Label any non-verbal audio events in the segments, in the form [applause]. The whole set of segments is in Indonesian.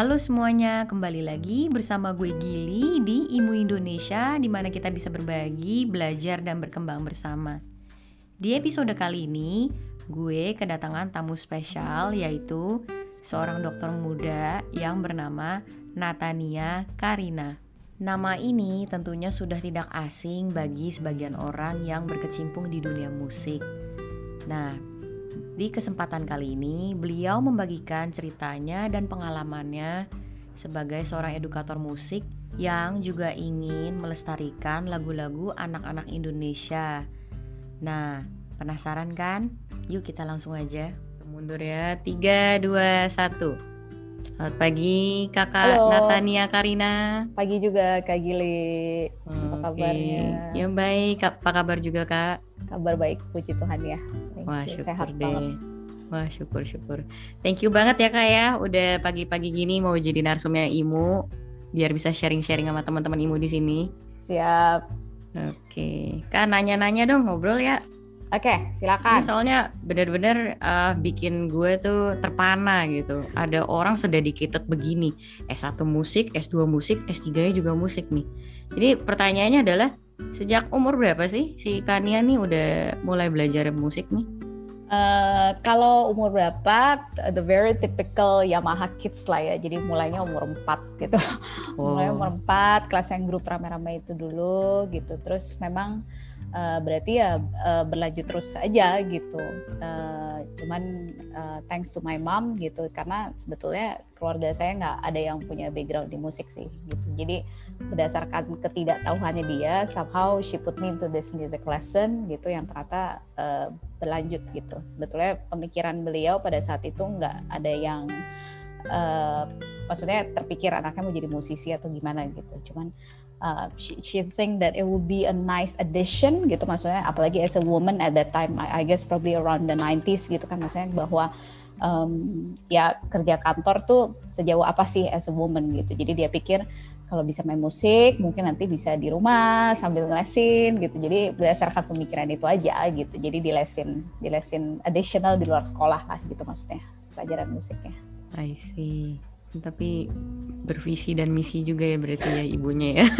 Halo semuanya, kembali lagi bersama gue Gili di Imu Indonesia di mana kita bisa berbagi, belajar, dan berkembang bersama. Di episode kali ini, gue kedatangan tamu spesial yaitu seorang dokter muda yang bernama Natania Karina. Nama ini tentunya sudah tidak asing bagi sebagian orang yang berkecimpung di dunia musik. Nah, di kesempatan kali ini, beliau membagikan ceritanya dan pengalamannya sebagai seorang edukator musik yang juga ingin melestarikan lagu-lagu anak-anak Indonesia. Nah, penasaran kan? Yuk kita langsung aja. Mundur ya. 3 2 1. Selamat pagi Kakak Halo. Natania Karina. Pagi juga Kak Gili. Apa Oke. kabarnya? Ya baik, apa kabar juga Kak? Kabar baik, puji Tuhan ya. Thank Wah you. syukur Sehat deh. banget. Wah syukur syukur. Thank you banget ya kak ya. Udah pagi-pagi gini mau jadi narsumnya Imu biar bisa sharing-sharing sama teman-teman Imu di sini. Siap. Oke, kak nanya-nanya dong ngobrol ya. Oke, Ini silakan. soalnya bener-bener eh, bikin gue tuh terpana gitu. Ada orang sededicated begini. S1 musik, S2 musik, S3-nya juga musik nih. Jadi pertanyaannya adalah sejak umur berapa sih si Kania nih udah mulai belajar musik nih? Eh, kalau umur berapa? The very typical Yamaha Kids lah ya. Jadi mulainya umur 4 gitu. Mulai umur 4, kelas yang grup rame-rame itu dulu gitu. Terus memang eh, berarti ya eh, berlanjut terus aja gitu. Eh, cuman eh, thanks to my mom gitu karena sebetulnya keluarga saya nggak ada yang punya background di musik sih gitu. Jadi berdasarkan ketidaktahuannya dia somehow she put me into this music lesson gitu yang ternyata eh, berlanjut gitu. Sebetulnya pemikiran beliau pada saat itu nggak ada yang eh, maksudnya terpikir anaknya mau jadi musisi atau gimana gitu. Cuman uh, she, she think that it would be a nice addition gitu maksudnya apalagi as a woman at that time I, I guess probably around the 90s gitu kan maksudnya bahwa um, ya kerja kantor tuh sejauh apa sih as a woman gitu. Jadi dia pikir kalau bisa main musik mungkin nanti bisa di rumah sambil ngelesin gitu. Jadi berdasarkan pemikiran itu aja gitu. Jadi dilesin dilesin additional di luar sekolah lah gitu maksudnya pelajaran musiknya. I see. Tapi bervisi dan misi juga ya berarti ya ibunya ya. [laughs]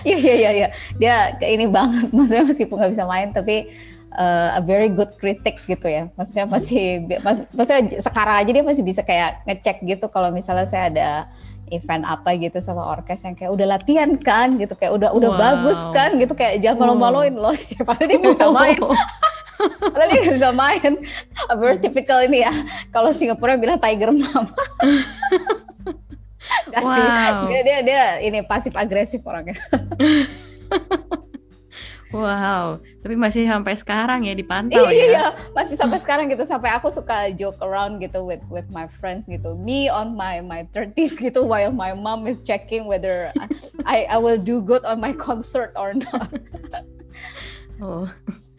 Iya iya iya iya. Dia ini banget. [laughs] Maksudnya meskipun nggak bisa main tapi uh, a very good critic gitu ya. Maksudnya masih mas, maksudnya sekarang aja dia masih bisa kayak ngecek gitu kalau misalnya saya ada event apa gitu sama orkes yang kayak udah latihan kan gitu kayak udah udah Wow. bagus kan gitu kayak jangan malu-maluin loh [laughs] padahal dia nggak bisa main padahal dia nggak bisa main. A very typical ini ya? Kalau Singapura bilang tiger mom [laughs] Gak sih. Wow. dia dia dia ini pasif agresif orangnya. [laughs] Wow, tapi masih sampai sekarang ya dipantau iya, ya. iya, masih sampai sekarang gitu. Sampai aku suka joke around gitu with with my friends gitu. Me on my my 30s gitu while my mom is checking whether I I will do good on my concert or not. Oh.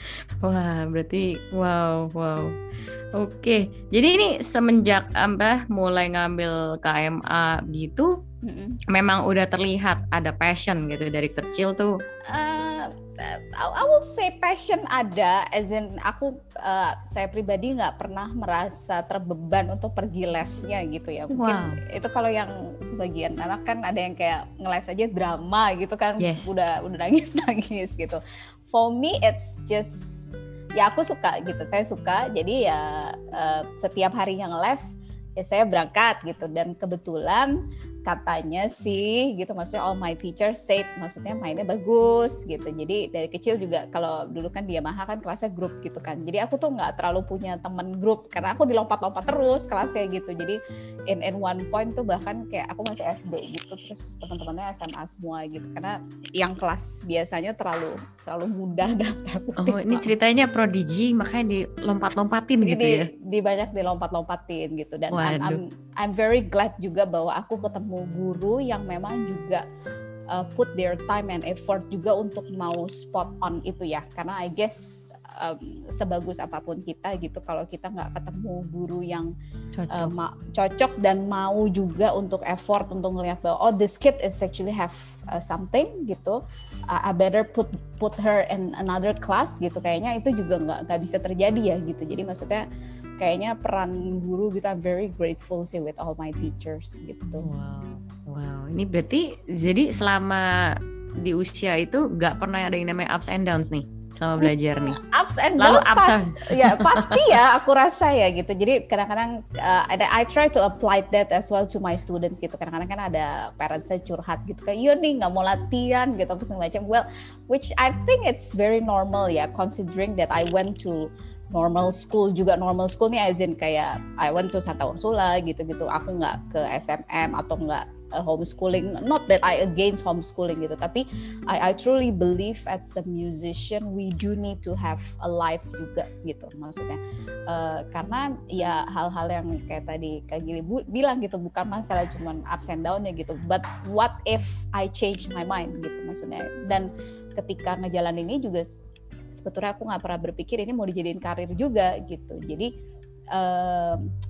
[laughs] Wah, berarti wow, wow. Oke. Jadi ini semenjak apa mulai ngambil KMA gitu, Mm-mm. memang udah terlihat ada passion gitu dari kecil tuh. Uh, I, I will say passion ada, as in aku uh, saya pribadi nggak pernah merasa terbeban untuk pergi lesnya gitu ya. Mungkin Wow. itu kalau yang sebagian anak kan ada yang kayak ngeles aja drama gitu kan, Yes. udah udah nangis nangis gitu. For me it's just ya aku suka gitu, saya suka. Jadi ya uh, setiap harinya ngeles ya saya berangkat gitu dan kebetulan katanya sih gitu maksudnya all my teachers said maksudnya mainnya bagus gitu. Jadi dari kecil juga kalau dulu kan di Yamaha kan kelasnya grup gitu kan. Jadi aku tuh nggak terlalu punya temen grup karena aku dilompat-lompat terus kelasnya gitu. Jadi in in one point tuh bahkan kayak aku masih SD gitu. Terus teman-temannya SMA semua gitu. Karena yang kelas biasanya terlalu terlalu mudah [laughs] dan Oh, ini ceritanya prodigy makanya dilompat-lompatin gitu di, ya. di banyak dilompat-lompatin gitu. Dan I'm. I'm I'm very glad juga bahwa aku ketemu guru yang memang juga uh, put their time and effort juga untuk mau spot on itu ya. Karena I guess um, sebagus apa pun kita gitu kalau kita nggak ketemu guru yang uh, Cocok. ma- cocok dan mau juga untuk effort untuk ngelihat bahwa oh this kid is actually have uh, something gitu. Uh, I better put put her in another class gitu. Kayaknya itu juga nggak nggak bisa terjadi ya gitu. Jadi maksudnya kayaknya peran guru gitu I'm very grateful sih with all my teachers gitu wow wow ini berarti jadi selama di usia itu nggak pernah ada yang namanya ups and downs nih selama belajar nih? Ups and downs Lalu pas, ya pasti ya [laughs] aku rasa ya gitu. Jadi kadang-kadang uh, ada I try to apply that as well to my students gitu. Kadang-kadang kan ada parents saya curhat gitu kayak, "Yo nih nggak mau latihan gitu apa segala macam." Well, which I think it's very normal ya considering that I went to normal school juga normal school nih as in kayak I went to Santa Ursula gitu-gitu. Aku nggak ke SMM atau nggak uh, homeschooling. Not that I against homeschooling gitu tapi I, I truly believe as a musician we do need to have a life juga gitu maksudnya. Uh, karena ya hal-hal yang kayak tadi Kak Gili bilang gitu bukan masalah cuman ups and downnya gitu but what if I change my mind gitu maksudnya. Dan ketika ngejalan ini juga sebetulnya aku nggak pernah berpikir ini mau dijadiin karir juga gitu jadi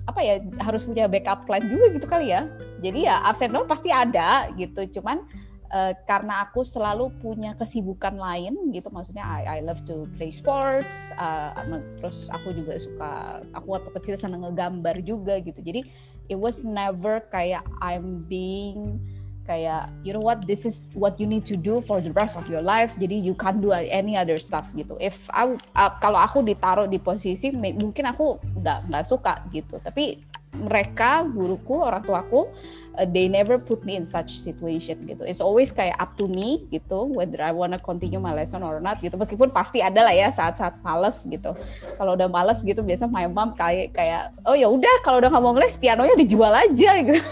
apa ya harus punya backup plan juga gitu kali ya. Jadi ya absen and pasti ada gitu. Cuman uh, karena aku selalu punya kesibukan lain gitu, maksudnya I, I love to play sports. Uh, terus aku juga suka aku waktu kecil seneng ngegambar juga gitu. Jadi it was never kayak I'm being kayak you know what this is what you need to do for the rest of your life. Jadi you can't do any other stuff gitu. If I, uh, kalau aku ditaruh di posisi mungkin aku nggak nggak suka gitu. Tapi mereka guruku orang tuaku uh, they never put me in such situation gitu. It's always kayak up to me gitu whether I wanna continue my lesson or not gitu. Meskipun pasti ada lah ya saat-saat males gitu. Kalau udah males gitu biasa my mom kayak kayak oh ya udah kalau udah nggak mau ngeles pianonya dijual aja gitu.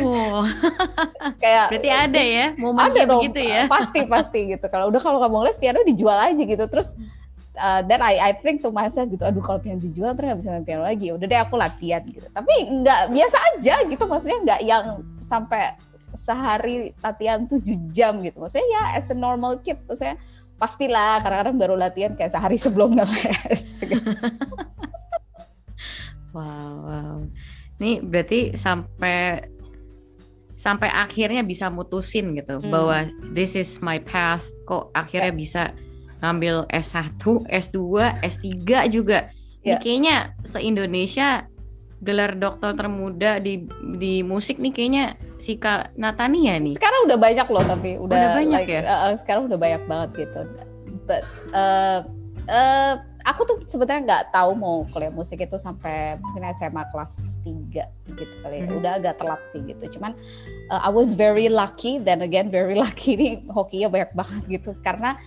Oh. [laughs] kayak berarti ada ya momen ada dong, begitu ya. Pasti pasti gitu. Kalau udah kalau nggak mau ngeles piano dijual aja gitu. Terus uh, then I I think to myself gitu aduh kalau piano dijual terus nggak bisa main piano lagi udah deh aku latihan gitu tapi nggak biasa aja gitu maksudnya nggak yang sampai sehari latihan tujuh jam gitu maksudnya ya as a normal kid maksudnya pastilah kadang-kadang baru latihan kayak sehari sebelum ngeles gitu. [laughs] wow wow ini berarti sampai sampai akhirnya bisa mutusin gitu hmm. bahwa this is my path kok akhirnya yeah. bisa ngambil S1, S2, S3 juga. Yeah. Ini ya. kayaknya se-Indonesia gelar dokter termuda di di musik nih kayaknya si Kak Natania nih. Sekarang udah banyak loh tapi udah, udah banyak like, ya. Uh, sekarang udah banyak banget gitu. But uh, uh, aku tuh sebenarnya nggak tahu mau kuliah musik itu sampai mungkin SMA kelas 3 gitu kali ya. Hmm. Udah agak telat sih gitu. Cuman uh, I was very lucky then again very lucky nih hokinya banyak banget gitu karena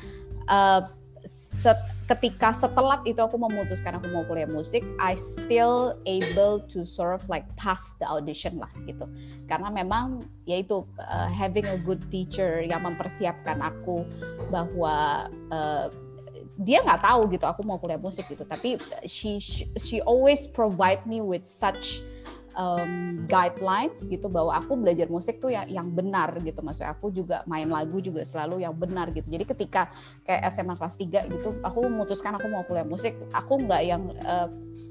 uh, set, ketika setelah itu aku memutuskan aku mau kuliah musik, I still able to sort of like pass the audition lah gitu. Karena memang yaitu uh, having a good teacher yang mempersiapkan aku bahwa uh, dia nggak tahu gitu aku mau kuliah musik gitu, tapi she she always provide me with such um, guidelines gitu bahwa aku belajar musik tuh yang yang benar gitu. Maksudnya aku juga main lagu juga selalu yang benar gitu. Jadi ketika kayak SMA kelas 3 gitu aku memutuskan aku mau kuliah musik. Aku nggak yang uh,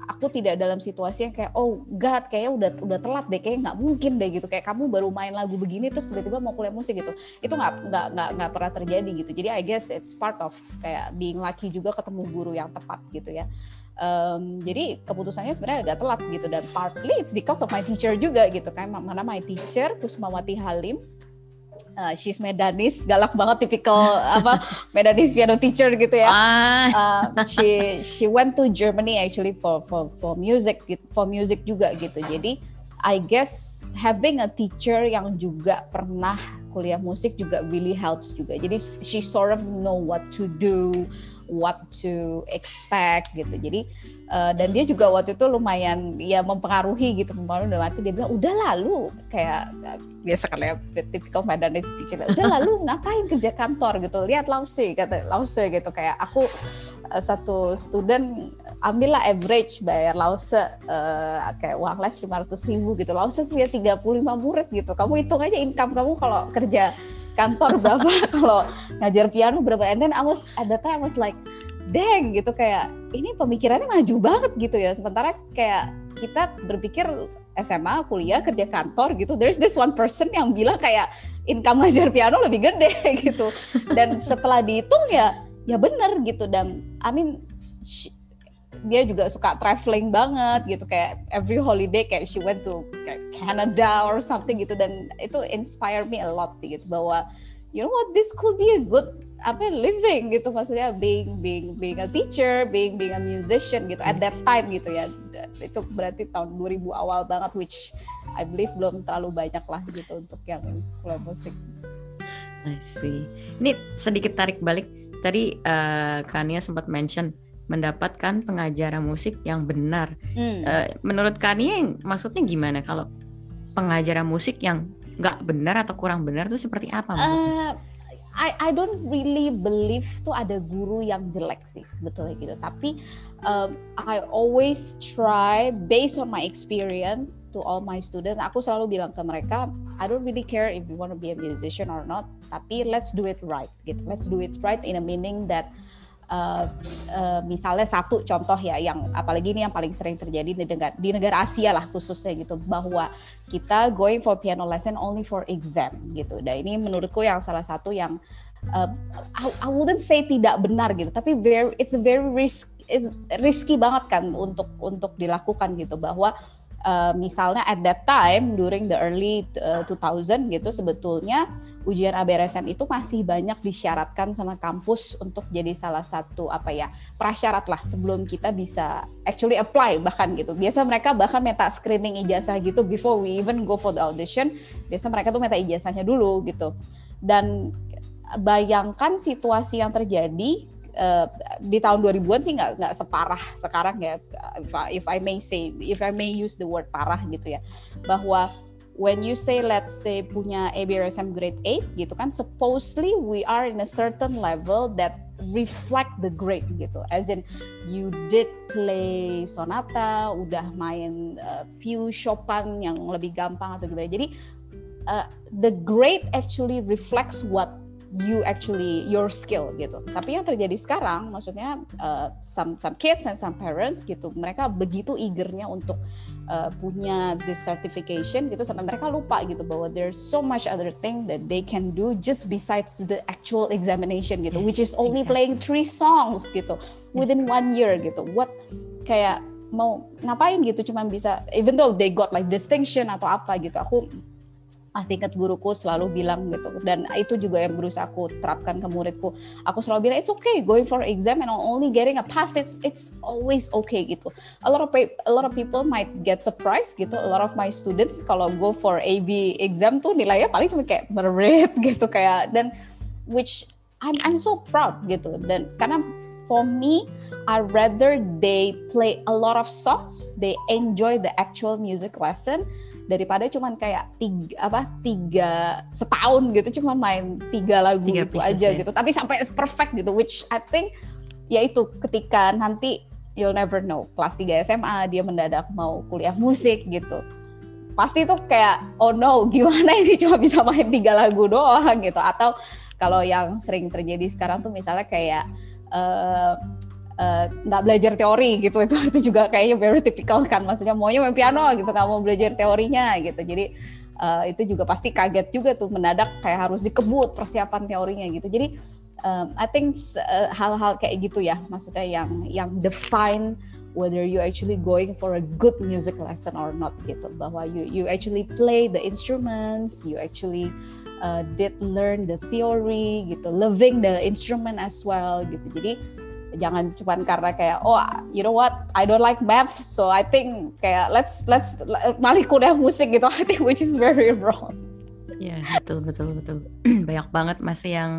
aku tidak dalam situasi yang kayak oh God kayaknya udah udah telat deh kayak nggak mungkin deh gitu. Kayak kamu baru main lagu begini terus tiba-tiba mau kuliah musik gitu. Itu nggak nggak nggak nggak pernah terjadi gitu. Jadi I guess it's part of kayak being lucky juga ketemu guru yang tepat gitu ya um, jadi keputusannya sebenarnya agak telat gitu dan partly it's because of my teacher juga gitu kan. Mana my teacher Pusmawati Halim. Uh, she's Medanis galak banget typical [laughs] apa Medanis piano teacher gitu ya. Uh, she she went to Germany actually for for for music gitu, for music juga gitu. Jadi I guess having a teacher yang juga pernah kuliah musik juga really helps juga. Jadi she sort of know what to do what to expect gitu. Jadi uh, dan dia juga waktu itu lumayan ya mempengaruhi gitu mempengaruhi dalam arti dia bilang udah lalu kayak biasa kan ya tipikal Madani teacher udah lalu ngapain kerja kantor gitu lihat Lause kata Lause gitu kayak aku uh, satu student ambillah average bayar Lause uh, kayak uang les lima ratus ribu gitu Lause punya 35 murid gitu kamu hitung aja income kamu kalau kerja kantor berapa [laughs] kalau ngajar piano berapa and then I was at that time I was like dang gitu kayak ini pemikirannya maju banget gitu ya. Sementara kayak kita berpikir SMA kuliah kerja kantor gitu there's this one person yang bilang kayak income ngajar piano lebih gede [laughs] gitu. Dan setelah dihitung ya ya benar gitu. Dan I mean dia juga suka traveling banget gitu kayak every holiday kayak she went to Canada or something gitu dan itu inspire me a lot sih gitu bahwa you know what this could be a good apa living gitu maksudnya being being being a teacher being being a musician gitu at that time gitu ya itu berarti tahun 2000 awal banget which I believe belum terlalu banyak lah gitu untuk yang kuliah musik. I see. Ini sedikit tarik balik tadi uh, Kania sempat mention mendapatkan pengajaran musik yang benar. Hmm. Uh, menurut Kania maksudnya gimana kalau pengajaran musik yang nggak benar atau kurang benar itu seperti apa? Uh, I I don't really believe tuh ada guru yang jelek sih sebetulnya gitu. Tapi um, I always try based on my experience to all my students. Aku selalu bilang ke mereka, I don't really care if you want to be a musician or not. Tapi let's do it right gitu. Let's do it right in a meaning that uh, uh, misalnya satu contoh ya yang apalagi ini yang paling sering terjadi di negara di negara Asia lah khususnya gitu bahwa kita going for piano lesson only for exam gitu. Dan ini menurutku yang salah satu yang uh, I, I wouldn't say tidak benar gitu, tapi very it's very risk it's risky banget kan untuk untuk dilakukan gitu bahwa uh, misalnya at that time during the early uh, 2000 gitu sebetulnya ujian ABRSM itu masih banyak disyaratkan sama kampus untuk jadi salah satu apa ya prasyarat lah sebelum kita bisa actually apply bahkan gitu. Biasa mereka bahkan minta screening ijazah gitu before we even go for the audition. Biasa mereka tuh minta ijazahnya dulu gitu. Dan bayangkan situasi yang terjadi uh, di tahun 2000-an sih nggak nggak separah sekarang ya. If I, if I may say if I may use the word parah gitu ya. Bahwa when you say let's say punya ABRSM grade 8 gitu kan supposedly we are in a certain level that reflect the grade gitu. As in you did play sonata udah main uh, few Chopin yang lebih gampang atau gimana. Jadi uh, the grade actually reflects what you actually your skill gitu. Tapi yang terjadi sekarang, maksudnya uh, some some kids and some parents gitu, mereka begitu eagernya untuk uh, punya this certification gitu, sampai mereka lupa gitu bahwa there's so much other thing that they can do just besides the actual examination gitu, yes, which is only exactly. playing three songs gitu within one year gitu. What kayak mau ngapain gitu, cuma bisa even though they got like distinction atau apa gitu, aku masih ingat guruku selalu bilang gitu. Dan itu juga yang berusaha aku terapkan ke muridku. Aku selalu bilang it's okay going for exam and only getting a pass. It's it's always okay gitu. A lot of a lot of people might get surprised gitu. A lot of my students kalau go for AB exam tuh nilainya paling cuma kayak merit [laughs] gitu kayak dan which I'm I'm so proud gitu. Dan karena for me I rather they play a lot of songs they enjoy the actual music lesson daripada cuman kayak tiga apa tiga setahun gitu cuman main tiga lagu tiga itu aja ya. gitu. Tapi sampai perfect gitu which I think ya itu ketika nanti you'll never know. Kelas 3 SMA dia mendadak mau kuliah musik gitu. Pasti tuh kayak oh no [laughs] gimana ini cuma bisa main tiga lagu doang gitu. Atau kalau yang sering terjadi sekarang tuh misalnya kayak uh, nggak uh, belajar teori gitu. Itu itu juga kayaknya very typical kan. Maksudnya maunya main piano gitu nggak mau belajar teorinya gitu. Jadi uh, itu juga pasti kaget juga tuh mendadak kayak harus dikebut persiapan teorinya gitu. Jadi um, I think hal-hal uh, kayak gitu ya. Maksudnya yang yang define whether you actually going for a good music lesson or not gitu. Bahwa you you actually play the instruments you actually uh, did learn the theory gitu. Loving the instrument as well gitu. Jadi jangan cuma karena kayak oh you know what I don't like math so I think kayak let's let's malah musik gitu I think which is very wrong. Ya [laughs] betul betul betul [clears throat] banyak banget masih yang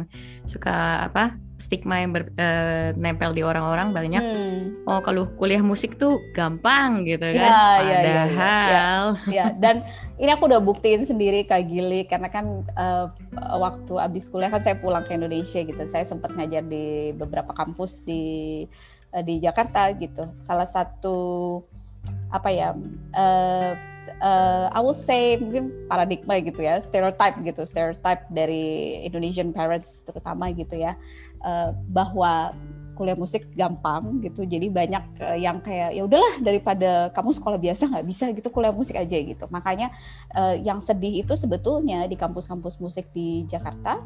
suka apa stigma yang ber, uh, nempel di orang-orang banyak. Hmm. Oh kalau kuliah musik tuh gampang gitu kan. Ya, Padahal. Ya, ya, ya, ya. Dan ini aku udah buktiin sendiri Kak Gili karena kan uh, waktu abis kuliah kan saya pulang ke Indonesia gitu. Saya sempat ngajar di beberapa kampus di uh, di Jakarta gitu. Salah satu apa ya? Uh, uh, I would say mungkin paradigma gitu ya, stereotype gitu, stereotype dari Indonesian parents terutama gitu ya uh, bahwa kuliah musik gampang gitu jadi banyak uh, yang kayak ya udahlah daripada kamu sekolah biasa nggak bisa gitu kuliah musik aja gitu. Makanya uh, yang sedih itu sebetulnya di kampus-kampus musik di Jakarta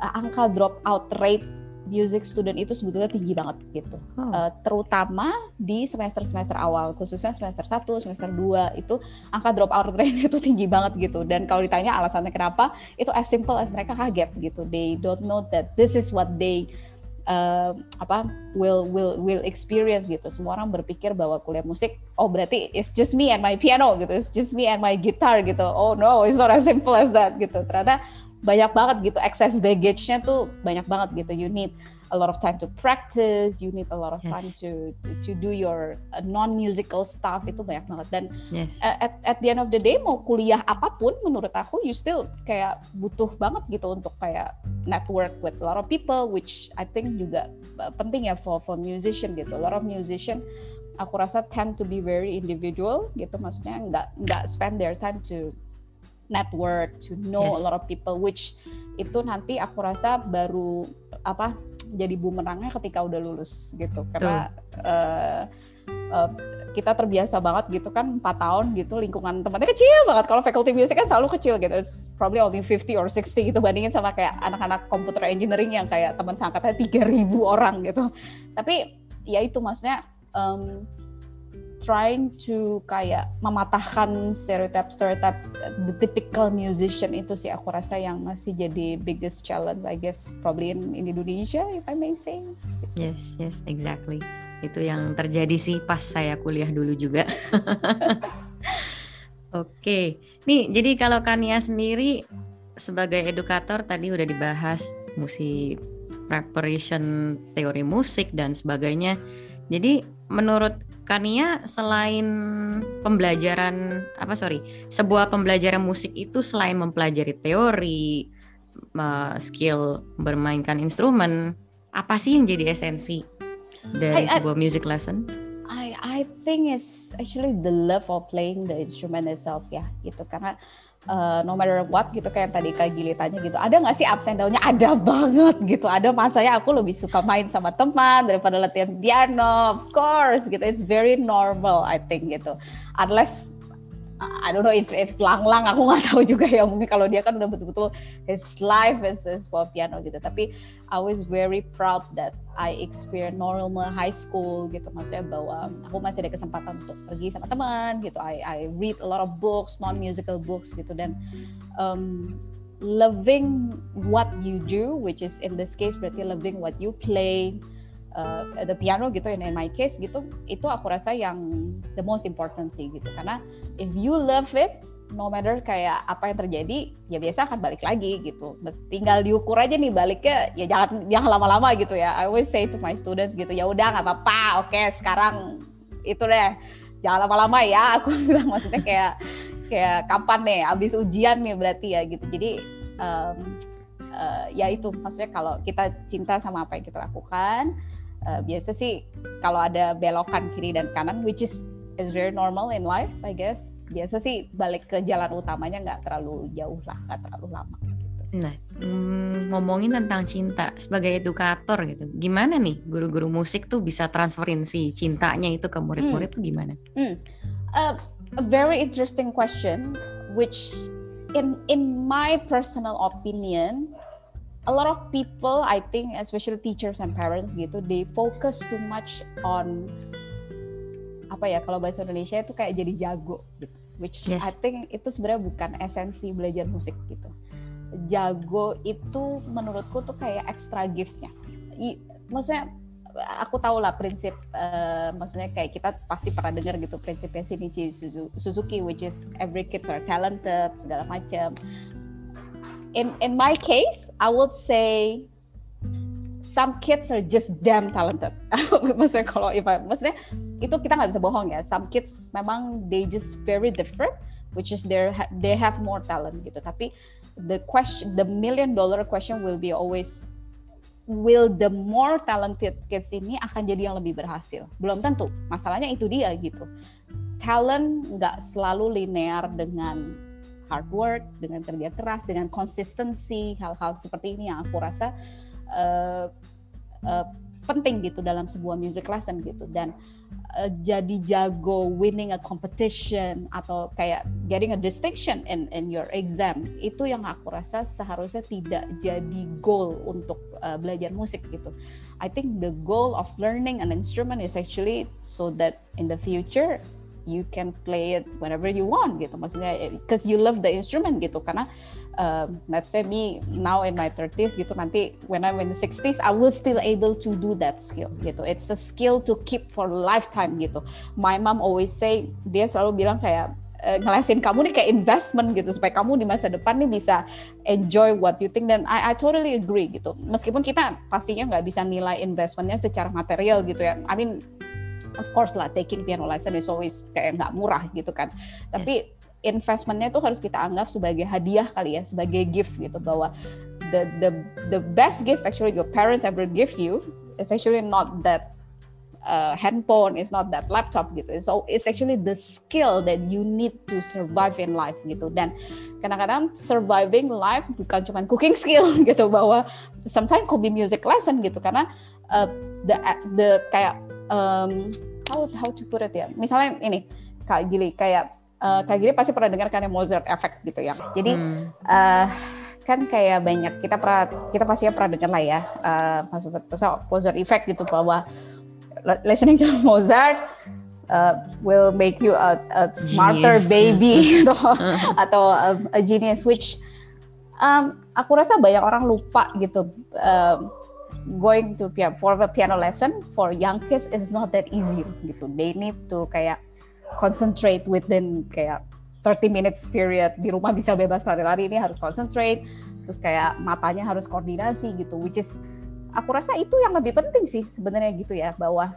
uh, angka drop out rate music student itu sebetulnya tinggi banget gitu. Oh. Uh, terutama di semester-semester awal, khususnya semester 1, semester 2 itu angka drop out rate itu tinggi banget gitu. Dan kalau ditanya alasannya kenapa, itu as simple as mereka kaget gitu. They don't know that this is what they uh, apa will will will experience gitu. Semua orang berpikir bahwa kuliah musik oh berarti it's just me and my piano gitu. It's just me and my guitar gitu. Oh no, it's not as simple as that gitu. Ternyata banyak banget gitu excess baggage-nya tuh banyak banget gitu. You need a lot of time to practice you need a lot of yes. time to, to do your uh, non musical stuff. Itu banyak banget. Dan yes. at at the end of the day mau kuliah apa pun menurut aku you still kayak butuh banget gitu untuk kayak network with a lot of people which I think juga uh, penting ya for for musician gitu. A lot of musician aku rasa tend to be very individual gitu. Maksudnya nggak nggak spend their time to network, to know yes. a lot of people, which itu nanti aku rasa baru apa jadi bumerangnya ketika udah lulus gitu, karena uh, uh, kita terbiasa banget gitu kan empat tahun gitu lingkungan temannya kecil banget. Kalau faculty music kan selalu kecil gitu. It's probably only 50 or 60 gitu bandingin sama kayak anak-anak computer engineering yang kayak teman seangkatnya 3000 orang gitu. Tapi ya itu maksudnya um, trying to kayak mematahkan stereotip stereotip the typical musician itu sih aku rasa yang masih jadi biggest challenge I guess probably in, in Indonesia if I may say. Yes, yes, exactly. Itu yang terjadi sih pas saya kuliah dulu juga. [laughs] Oke, okay. nih jadi kalau Kania sendiri sebagai edukator tadi udah dibahas musik preparation teori musik dan sebagainya. Jadi menurut Kania selain pembelajaran apa sorry sebuah pembelajaran musik itu selain mempelajari teori uh, skill bermainkan instrumen apa sih yang jadi esensi dari I, sebuah music lesson? I I think it's actually the love of playing the instrument itself ya gitu karena uh, no matter what gitu kayak tadi Kak Gili tanya gitu. Ada nggak sih ups and down-nya? Ada [laughs] banget gitu. Ada masanya aku lebih suka main sama teman daripada latihan piano. Of course gitu. It's very normal I think gitu. Unless I don't know if if Lang Lang aku nggak [laughs] tahu juga ya mungkin kalau dia kan udah betul-betul his life is, is for piano gitu. Tapi I was very proud that I experience normal high school gitu. Maksudnya bahwa aku masih ada kesempatan untuk pergi sama teman gitu. I I read a lot of books non musical books gitu. Dan um, loving what you do which is in this case berarti loving what you play uh, the piano gitu in, in my case gitu itu aku rasa yang the most important sih gitu. Karena if you love it no matter kayak apa yang terjadi ya biasa akan balik lagi gitu. Tinggal diukur aja nih baliknya ya jangan jangan lama-lama gitu ya. I always say to my students gitu ya udah nggak apa-apa oke okay, sekarang itu deh. Jangan lama-lama ya [laughs] aku bilang maksudnya kayak kayak kapan nih abis ujian nih berarti ya gitu. Jadi um, uh, ya itu maksudnya kalau kita cinta sama apa yang kita lakukan uh, biasa sih kalau ada belokan kiri dan kanan which is is very normal in life I guess biasa sih balik ke jalan utamanya nggak terlalu jauh lah nggak terlalu lama gitu. Nah, mm, ngomongin tentang cinta sebagai edukator gitu, gimana nih guru-guru musik tuh bisa transferin si cintanya itu ke murid-murid hmm. tuh gimana? Hmm. Uh, a very interesting question, which in in my personal opinion a lot of people I think especially teachers and parents gitu they focus too much on apa ya kalau bahasa Indonesia itu kayak jadi jago gitu. Which yes. I think itu sebenarnya bukan esensi belajar musik gitu. Jago itu menurutku tuh kayak extra giftnya. I, maksudnya aku tahu lah prinsip uh, maksudnya kayak kita pasti pernah dengar gitu prinsipnya Shinichi Suzuki which is every kids are talented segala macam in in my case, I would say some kids are just damn talented. [laughs] maksudnya kalau if I, maksudnya itu kita nggak bisa bohong ya. Some kids memang they just very different, which is they they have more talent gitu. Tapi the question, the million dollar question will be always will the more talented kids ini akan jadi yang lebih berhasil? Belum tentu. Masalahnya itu dia gitu. Talent nggak selalu linear dengan hard work, dengan kerja keras, dengan konsistensi, hal-hal seperti ini yang aku rasa uh, uh, penting gitu dalam sebuah music lesson gitu dan uh, jadi jago winning a competition atau kayak getting a distinction in in your exam itu yang aku rasa seharusnya tidak jadi goal untuk uh, belajar musik gitu. I think the goal of learning an instrument is actually so that in the future you can play it whenever you want gitu. Maksudnya because you love the instrument gitu. Karena um, let's say me now in my 30s gitu nanti when I'm in the 60s I will still able to do that skill gitu. It's a skill to keep for lifetime gitu. My mom always say dia selalu bilang kayak uh, ngelesin kamu nih kayak investment gitu. Supaya kamu di masa depan nih bisa enjoy what you think. Dan I, I totally agree gitu. Meskipun kita pastinya nggak bisa nilai investmentnya secara material gitu ya. I mean of course lah taking piano lesson is always kayak nggak murah gitu kan tapi yes investmentnya itu harus kita anggap sebagai hadiah kali ya, sebagai gift gitu bahwa the the the best gift actually your parents ever give you is actually not that uh, handphone, is not that laptop gitu. So it's actually the skill that you need to survive in life gitu. Dan kadang-kadang surviving life bukan cuma cooking skill [laughs] gitu bahwa sometimes could be music lesson gitu karena uh, the the kayak um, how how to put it ya. Misalnya ini Kak Gili kayak uh, Kak Giri pasti pernah dengar kan Mozart Effect gitu ya. Jadi hmm. uh, kan kayak banyak kita pernah kita pasti pernah dengar lah ya uh, maksudnya Mozart Effect gitu bahwa listening to Mozart uh, will make you a, a smarter genius. baby [laughs] gitu atau a, a genius which um, aku rasa banyak orang lupa gitu um, going to piano for a piano lesson for young kids is not that easy gitu. They need to kayak concentrate within kayak 30 minutes period. Di rumah bisa bebas lari-lari ini harus concentrate. Terus kayak matanya harus koordinasi gitu which is aku rasa itu yang lebih penting sih sebenarnya gitu ya bahwa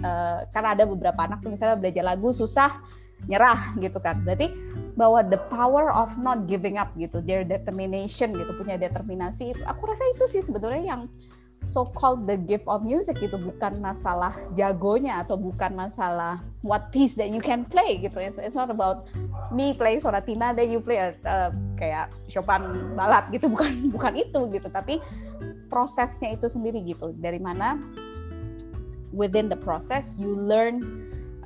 uh, karena ada beberapa anak tuh misalnya belajar lagu susah nyerah gitu kan. Berarti bahwa the power of not giving up gitu their determination gitu punya determinasi itu aku rasa itu sih sebetulnya yang so called the gift of music itu bukan masalah jagonya atau bukan masalah what piece that you can play gitu. It's, it's not about me playing sonatina then you play a, uh, kayak Chopin balat gitu. [laughs] Bukan bukan itu gitu tapi prosesnya itu sendiri gitu. Dari mana within the process you learn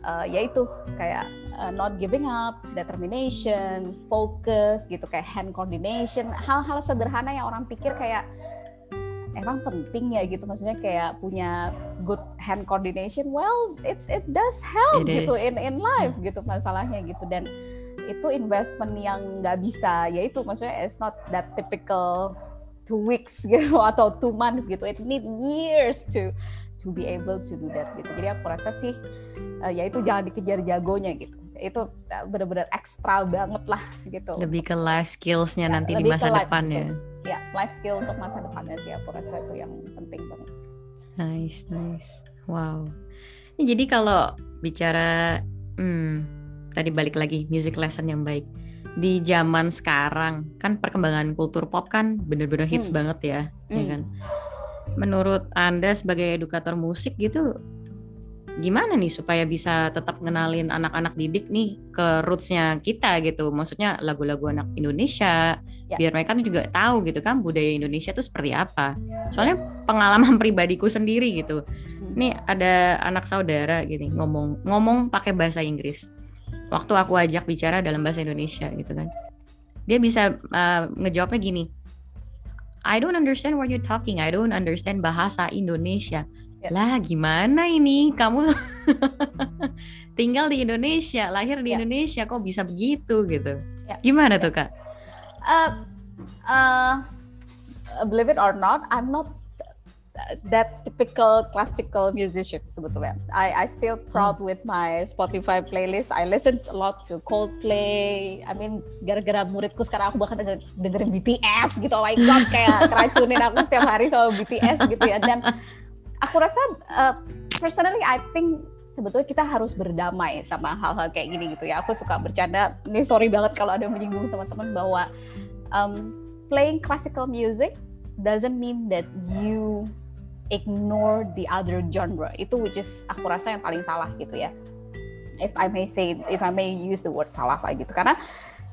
uh, yaitu kayak uh, not giving up, determination, focus gitu kayak hand coordination, hal-hal sederhana yang orang pikir kayak emang penting ya gitu. Maksudnya kayak punya good hand coordination. Well it it does help it gitu is. in in life gitu masalahnya gitu. Dan itu investment yang nggak bisa. Ya itu maksudnya it's not that typical two weeks gitu [laughs] atau two months gitu. It need years to to be able to do that gitu. Jadi aku rasa sih uh, ya itu jangan dikejar jagonya gitu. Itu eh, benar-benar ekstra banget lah gitu. Lebih ke life skillsnya ya, nanti di masa depan ya ya life skill untuk masa depannya sih aku rasa itu yang penting banget. Nice nice. Wow. Jadi kalau bicara hmm, tadi balik lagi music lesson yang baik. Di zaman sekarang kan perkembangan kultur pop kan bener-bener hits hmm. banget ya, ya hmm. ya kan? Menurut anda sebagai edukator musik gitu gimana nih supaya bisa tetap ngenalin anak-anak didik nih ke rootsnya kita gitu? Maksudnya lagu-lagu anak Indonesia. Ya. biar mereka juga tahu gitu kan budaya Indonesia itu seperti apa. Soalnya pengalaman [laughs] pribadiku sendiri gitu. Hmm. nih ada anak saudara gini ngomong ngomong pakai bahasa Inggris. Waktu aku ajak bicara dalam bahasa Indonesia gitu kan. Dia bisa uh, ngejawabnya gini. I don't understand what you're talking. I don't understand bahasa Indonesia Ya. Lah gimana ini kamu tinggal di Indonesia, lahir di ya. Indonesia kok bisa begitu gitu. Ya. Gimana ya. tuh kak? Uh, uh, believe it or not, I'm not that typical classical musician sebetulnya. I I still proud hmm. with my Spotify playlist. I listen a lot to Coldplay. I mean gara-gara muridku sekarang aku bahkan denger, dengerin BTS gitu. Oh my god kayak keracunin aku setiap hari sama BTS gitu ya. Dan aku rasa uh, personally I think sebetulnya kita harus berdamai sama hal-hal kayak gini gitu ya. Aku suka bercanda. Ini sorry banget kalau ada yang menyinggung teman-teman bahwa um, playing classical music doesn't mean that you ignore the other genre. Itu which is aku rasa yang paling salah gitu ya. If I may say, if I may use the word salah lah gitu. Karena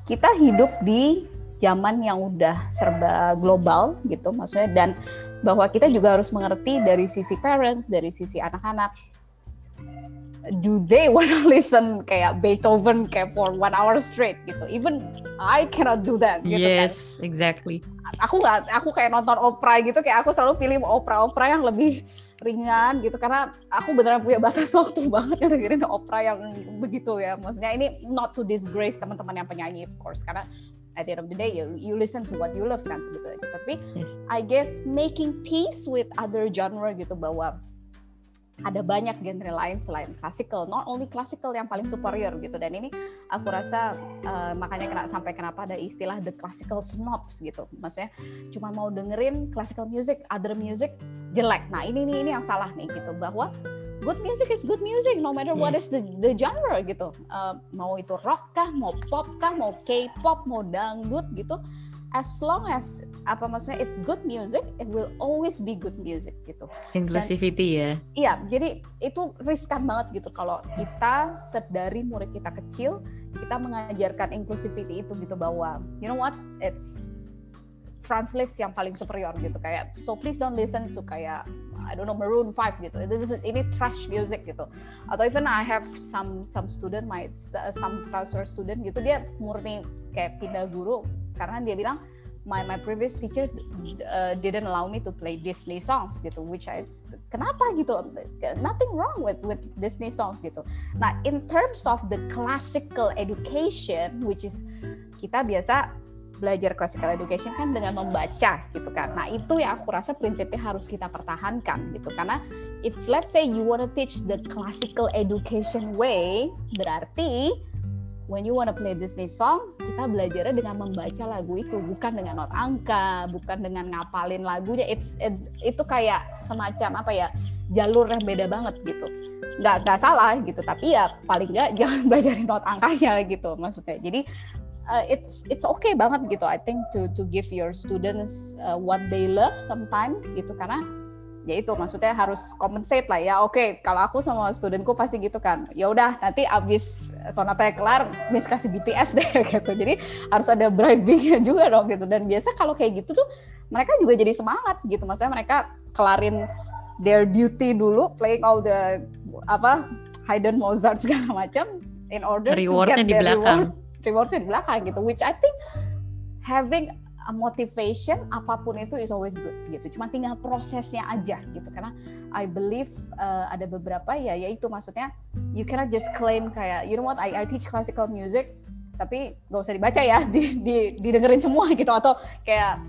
kita hidup di zaman yang udah serba global gitu maksudnya dan bahwa kita juga harus mengerti dari sisi parents, dari sisi anak-anak. Do they want to [laughs] listen kayak Beethoven kayak for one hour straight gitu? Even I cannot do that. Gitu kan. yes, kan. exactly. Aku nggak, aku kayak nonton opera gitu, kayak aku selalu pilih opera-opera yang lebih ringan gitu karena aku beneran punya batas [laughs] waktu banget dengerin opera yang begitu ya. Maksudnya ini not to disgrace teman-teman yang penyanyi of course karena at the end of the day you you listen to what you love kan sebetulnya tapi yes. I guess making peace with other genre gitu bahwa ada banyak genre lain selain classical, not only classical yang paling superior gitu. Dan ini aku rasa uh, makanya kena, sampai kenapa ada istilah the classical snobs gitu. Maksudnya cuma mau dengerin classical music, other music jelek. Nah ini ini ini yang salah nih gitu bahwa good music is good music no matter what is the the genre gitu. Uh, mau itu rock kah mau pop kah mau K-pop mau dangdut gitu as long as apa maksudnya it's good music it will always be good music gitu. Inclusivity ya. Iya jadi itu riskan banget gitu. Kalau kita sedari murid kita kecil kita mengajarkan inclusivity itu gitu bahwa you know what it's Franz Liszt yang paling superior gitu. Kayak so please don't listen to kayak I don't know Maroon 5 gitu. This is, ini trash music gitu. Atau even I have some some student my some transfer student gitu dia murni kayak pindah guru karena dia bilang my my previous teacher uh, didn't allow me to play Disney songs gitu which I kenapa gitu nothing wrong with with Disney songs gitu nah in terms of the classical education which is kita biasa belajar classical education kan dengan membaca gitu kan. Nah itu yang aku rasa prinsipnya harus kita pertahankan gitu. Karena if let's say you wanna teach the classical education way berarti when you wanna play Disney song kita belajarnya dengan membaca lagu itu. Bukan dengan not angka bukan dengan ngapalin lagunya. It's it, itu kayak semacam apa ya jalur yang beda banget gitu. Nggak nggak salah gitu tapi ya paling nggak jangan [laughs] belajarin not angkanya gitu maksudnya. Jadi uh, it's it's okay banget gitu I think to to give your students uh, what they love sometimes gitu. Karena ya itu maksudnya harus compensate lah ya. Oke okay, kalau aku sama studentku pasti gitu kan. Ya udah nanti abis sonata kelar miss kasih BTS deh [laughs] gitu. Jadi harus ada bribingnya juga dong gitu. Dan biasa kalau kayak gitu tuh mereka juga jadi semangat gitu. Maksudnya mereka kelarin their duty dulu playing all the apa Haydn Mozart segala macam in order rewardnya to get di belakang. reward rewardnya di belakang gitu which I think having a motivation apa pun itu is always good gitu. Cuma tinggal prosesnya aja gitu. Karena I believe uh, ada beberapa ya yaitu maksudnya you cannot just claim kayak you know what I, I teach classical music tapi gak usah dibaca ya [laughs] di, di didengerin semua gitu. Atau kayak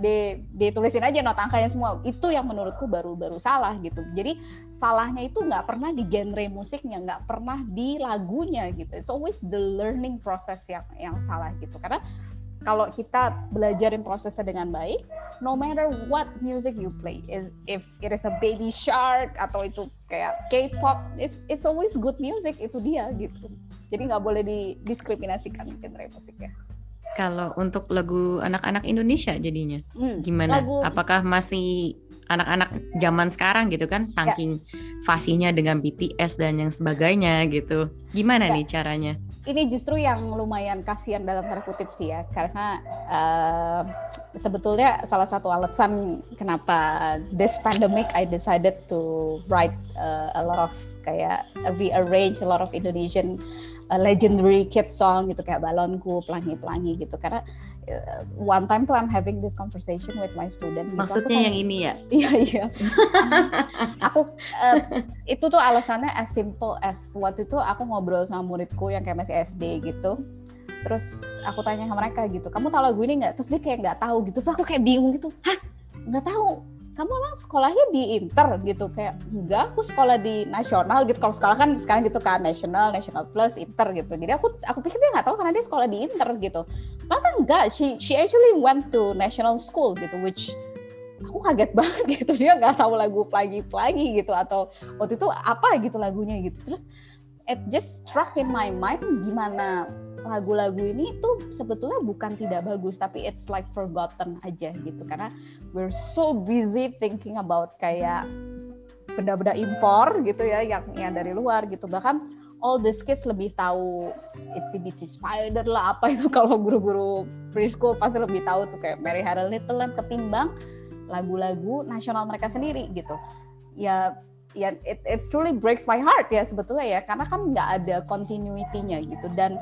di ditulisin aja not angkanya semua itu yang menurutku baru baru salah gitu jadi salahnya itu nggak pernah di genre musiknya nggak pernah di lagunya gitu it's always the learning process yang yang salah gitu karena kalau kita belajarin prosesnya dengan baik, no matter what music you play, is if it is a baby shark atau itu kayak K-pop, it's it's always good music itu dia gitu. Jadi nggak boleh didiskriminasikan genre musiknya. Kalau untuk lagu anak-anak Indonesia jadinya hmm, gimana? Lagu... Apakah masih anak-anak zaman sekarang gitu kan saking ya. fasihnya dengan BTS dan yang sebagainya gitu. Gimana ya. nih caranya? Ini justru yang lumayan kasihan dalam tanda kutip sih ya karena uh, sebetulnya salah satu alasan kenapa this pandemic I decided to write uh, a lot of kayak rearrange a lot of Indonesian uh, legendary kid song gitu kayak balonku pelangi-pelangi gitu karena uh, one time tuh I'm having this conversation with my student. Gitu. Maksudnya kan, yang ini ya? [laughs] Iya iya. aku uh, itu tuh alasannya as simple as waktu itu aku ngobrol sama muridku yang kayak masih SD gitu. Terus aku tanya sama mereka gitu, kamu tahu lagu ini nggak? Terus dia kayak nggak tahu gitu. Terus aku kayak bingung gitu, hah? Nggak tahu kamu emang sekolahnya di inter gitu. Kayak enggak aku sekolah di nasional gitu. Kalau sekolah kan sekarang gitu kan nasional national plus inter gitu. Jadi aku aku pikir dia nggak tahu karena dia sekolah di inter gitu. Ternyata enggak she she actually went to national school gitu which aku kaget [laughs] banget gitu. Dia nggak tahu lagu pelangi pelangi gitu atau waktu itu apa gitu lagunya gitu. Terus it just struck in my mind gimana lagu-lagu ini tuh sebetulnya bukan tidak bagus tapi it's like forgotten aja gitu. Karena we're so busy thinking about kayak benda-benda impor gitu ya yang yang dari luar gitu. Bahkan all the kids lebih tahu Itsy Bitsy Spider lah apa itu. [laughs] Kalau guru-guru preschool pasti lebih tahu tuh kayak Mary a Little ketimbang lagu-lagu nasional mereka sendiri gitu. Ya ya it, it truly breaks my heart ya sebetulnya ya. Karena kan nggak ada continuity-nya gitu. Dan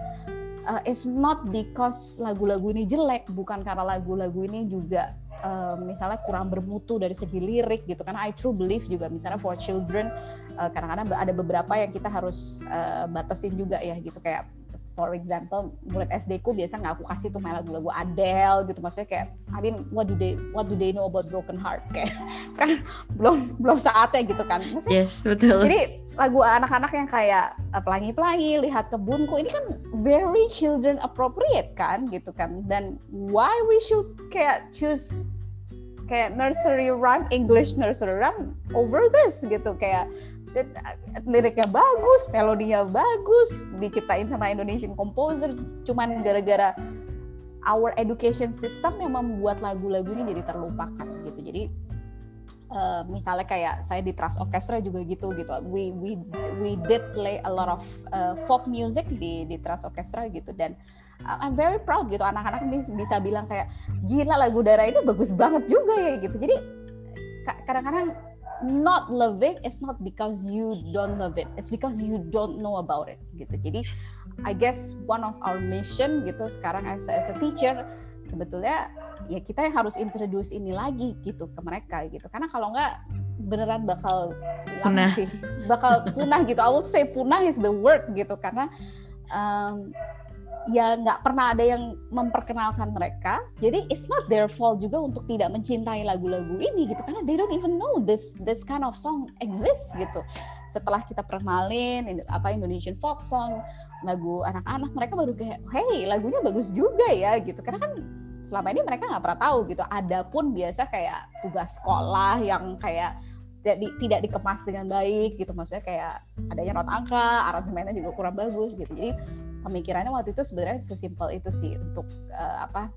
uh, it's not because lagu-lagu ini jelek. Bukan karena lagu-lagu ini juga uh, misalnya kurang bermutu dari segi lirik gitu. Karena I true believe juga misalnya for children uh, kadang-kadang ada beberapa yang kita harus uh, batasin juga ya gitu. Kayak for example murid SD ku biasa nggak aku kasih tuh main lagu-lagu Adele gitu. Maksudnya kayak I mean what do they what do they know about broken heart? [laughs] Kayak kan belum belum saatnya gitu kan. Maksudnya yes betul. jadi lagu anak-anak yang kayak eh, pelangi-pelangi lihat kebunku ini kan very children appropriate kan gitu kan. Dan why we should kayak choose kayak nursery rhyme English nursery rhyme over this gitu. Kayak liriknya bagus, melodinya bagus, diciptain sama Indonesian composer, cuman gara-gara our education system yang membuat lagu-lagu ini jadi terlupakan gitu. Jadi uh, misalnya kayak saya di Trust Orchestra juga gitu gitu. We we we did play a lot of uh, folk music di di Trust Orchestra gitu dan I'm very proud gitu anak-anak bisa bilang kayak gila lagu darah ini bagus banget juga ya gitu. Jadi kadang-kadang not love it is not because you don't love it. It's because you don't know about it gitu. Jadi I guess one of our mission gitu sekarang as, as a teacher sebetulnya ya kita yang harus introduce ini lagi gitu ke mereka gitu. Karena kalau enggak beneran bakal punah. sih. Bakal punah gitu. I would say punah is the word gitu. Karena um, ya nggak pernah ada yang memperkenalkan mereka. Jadi it's not their fault juga untuk tidak mencintai lagu-lagu ini gitu. Karena they don't even know this this kind of song exists gitu. Setelah kita perkenalin apa Indonesian folk song lagu anak-anak mereka baru kayak hey lagunya bagus juga ya gitu. Karena kan selama ini mereka nggak pernah tahu gitu. Ada pun biasa kayak tugas sekolah yang kayak tidak, di, tidak dikemas dengan baik gitu. Maksudnya kayak adanya not angka aransemennya juga kurang bagus gitu. Jadi pemikirannya waktu itu sebenarnya sesimpel itu sih untuk uh, apa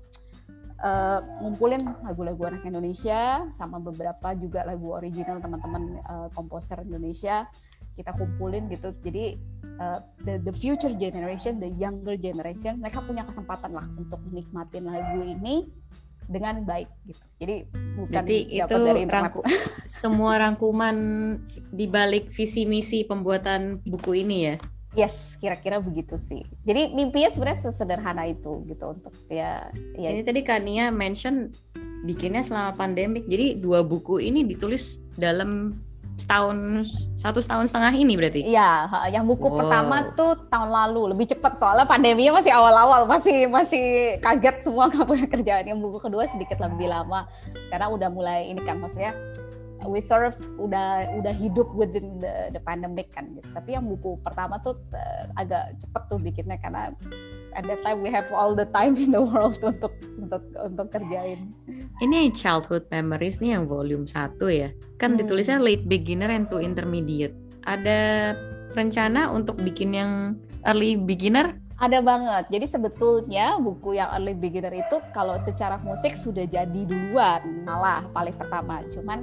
uh, ngumpulin lagu-lagu anak Indonesia sama beberapa juga lagu original teman-teman uh, komposer Indonesia. Kita kumpulin gitu. Jadi uh, the the future generation the younger generation mereka punya kesempatan lah untuk menikmatin lagu ini dengan baik gitu. Jadi bukan Berarti itu dari rangku, semua rangkuman di balik visi misi pembuatan buku ini ya Yes, kira-kira begitu sih. Jadi mimpinya sebenarnya sesederhana itu gitu untuk ya. ya. Ini tadi Kania mention bikinnya selama pandemik. Jadi dua buku ini ditulis dalam setahun satu setahun setengah ini berarti? Iya, yang buku wow. pertama tuh tahun lalu lebih cepat soalnya pandeminya masih awal-awal masih masih kaget semua [laughs] nggak punya kerjaan. Yang buku kedua sedikit lebih lama karena udah mulai ini kan maksudnya we sort of udah udah hidup within the, the pandemic kan gitu. Tapi yang buku pertama tuh uh, agak cepet tuh bikinnya karena at that time we have all the time in the world [laughs] untuk untuk untuk kerjain. Ini childhood memories nih yang volume 1 ya. Kan hmm. ditulisnya late beginner and to intermediate. Ada rencana untuk bikin yang early beginner ada banget. Jadi sebetulnya buku yang early beginner itu kalau secara musik sudah jadi duluan malah paling pertama. Cuman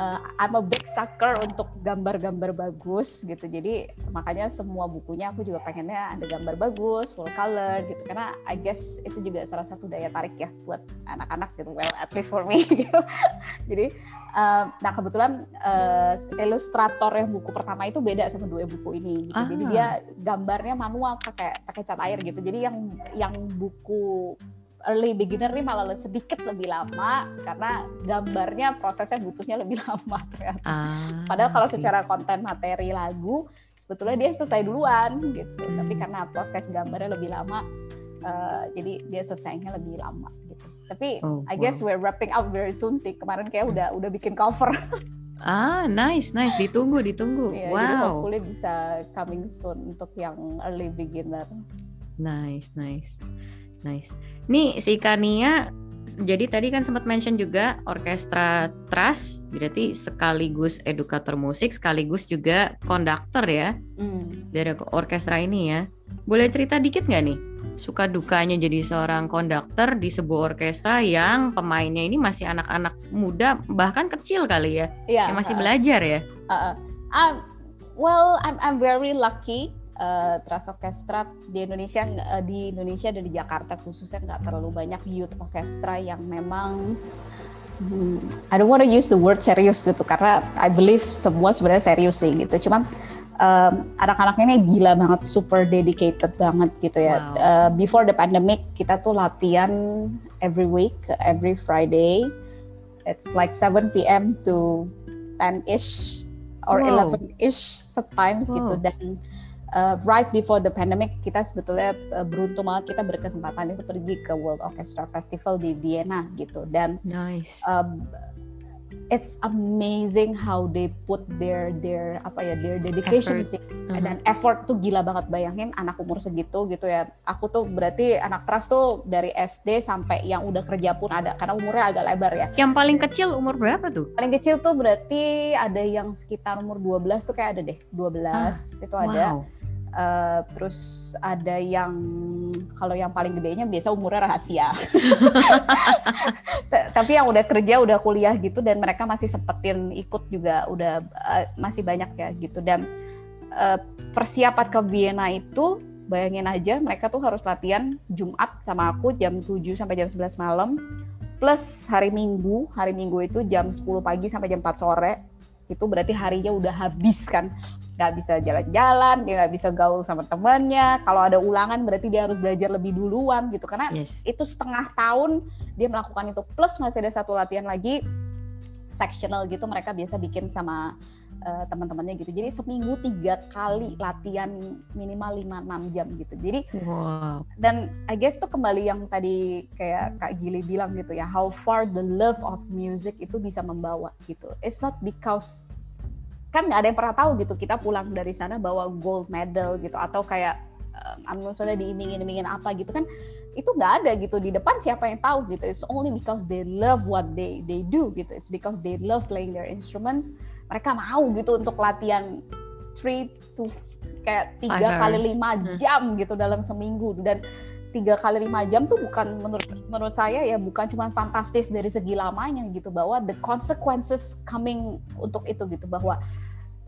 uh, I'm a big sucker untuk gambar-gambar bagus gitu. Jadi makanya semua bukunya aku juga pengennya ada gambar bagus, full color gitu. Karena I guess itu juga salah satu daya tarik ya buat anak-anak gitu. Well, at least for me [laughs] gitu. Jadi uh, nah kebetulan uh, ilustrator yang buku pertama itu beda sama dua buku ini gitu. Ah. Jadi dia gambarnya manual pakai pakai cat air gitu. Jadi yang yang buku early beginner ini malah sedikit lebih lama karena gambarnya prosesnya butuhnya lebih [laughs] lama ternyata. Ah, Padahal kalau secara konten materi lagu sebetulnya dia selesai duluan gitu. Hmm. Tapi karena proses gambarnya lebih lama uh, jadi dia selesainya lebih lama gitu. Tapi oh, I guess wow. we're wrapping up very soon sih. Kemarin kayak udah udah bikin cover. [laughs] Ah, nice, nice. Ditunggu, ditunggu. yeah, wow. Jadi hopefully bisa coming soon untuk yang early beginner. Nice, nice. Nice. Nih si Kania jadi tadi kan sempat mention juga orkestra trust berarti sekaligus edukator musik sekaligus juga konduktor ya mm. dari orkestra ini ya boleh cerita dikit nggak nih suka dukanya jadi seorang konduktor di sebuah orkestra yang pemainnya ini masih anak-anak muda bahkan kecil kali ya yeah, yang masih uh, belajar ya uh, uh. Um, well I'm I'm very lucky uh, Trust Orchestra di Indonesia uh, di Indonesia dan di Jakarta khususnya nggak terlalu banyak youth orchestra yang memang hmm, I don't want to use the word serius gitu karena I believe semua sebenarnya serius sih gitu. Cuman um, anak-anaknya ini gila banget, super dedicated banget gitu ya. Wow. Uh, before the pandemic kita tuh latihan every week, every Friday. It's like 7 p.m. to 10 ish or wow. 11 ish sometimes wow. gitu dan uh, right before the pandemic kita sebetulnya uh, beruntung banget kita berkesempatan itu pergi ke World Orchestra Festival di Vienna gitu. Dan nice. um, it's amazing how they put their their apa ya their dedication effort. sih. Uh-huh. dan effort tuh gila banget. Bayangin anak umur segitu gitu ya. Aku tuh berarti anak trust tuh dari SD sampai yang udah kerja pun ada. Karena umurnya agak lebar ya. Yang paling kecil umur berapa tuh? Paling kecil tuh berarti ada yang sekitar umur 12 tuh kayak ada deh. 12 ah, itu ada. wow Uh, terus ada yang kalau yang paling gedenya biasa umurnya rahasia. [laughs] Tapi yang udah kerja, udah kuliah gitu dan mereka masih sempetin ikut juga udah uh, masih banyak ya gitu. Dan uh, persiapan ke Vienna itu bayangin aja mereka tuh harus latihan Jumat sama aku jam 7 sampai jam 11 malam. Plus hari Minggu, hari Minggu itu jam 10 pagi sampai jam 4 sore. Itu berarti harinya udah habis kan nggak bisa jalan-jalan, dia nggak bisa gaul sama temannya. Kalau ada ulangan berarti dia harus belajar lebih duluan gitu karena yes. itu setengah tahun dia melakukan itu plus masih ada satu latihan lagi sectional gitu mereka biasa bikin sama uh, teman-temannya gitu. Jadi seminggu tiga kali latihan minimal 5-6 jam gitu. Jadi wow. dan I guess tuh kembali yang tadi kayak Kak Gili bilang gitu ya, how far the love of music itu bisa membawa gitu. It's not because kan nggak ada yang pernah tahu gitu kita pulang dari sana bawa gold medal gitu atau kayak um, misalnya diiming-imingin apa gitu kan itu nggak ada gitu di depan siapa yang tahu gitu it's only because they love what they they do gitu it's because they love playing their instruments mereka mau gitu untuk latihan three to kayak tiga kali lima hmm. jam gitu dalam seminggu dan tiga kali lima jam tuh bukan menurut menurut saya ya bukan cuma fantastis dari segi lamanya gitu bahwa the consequences coming untuk itu gitu bahwa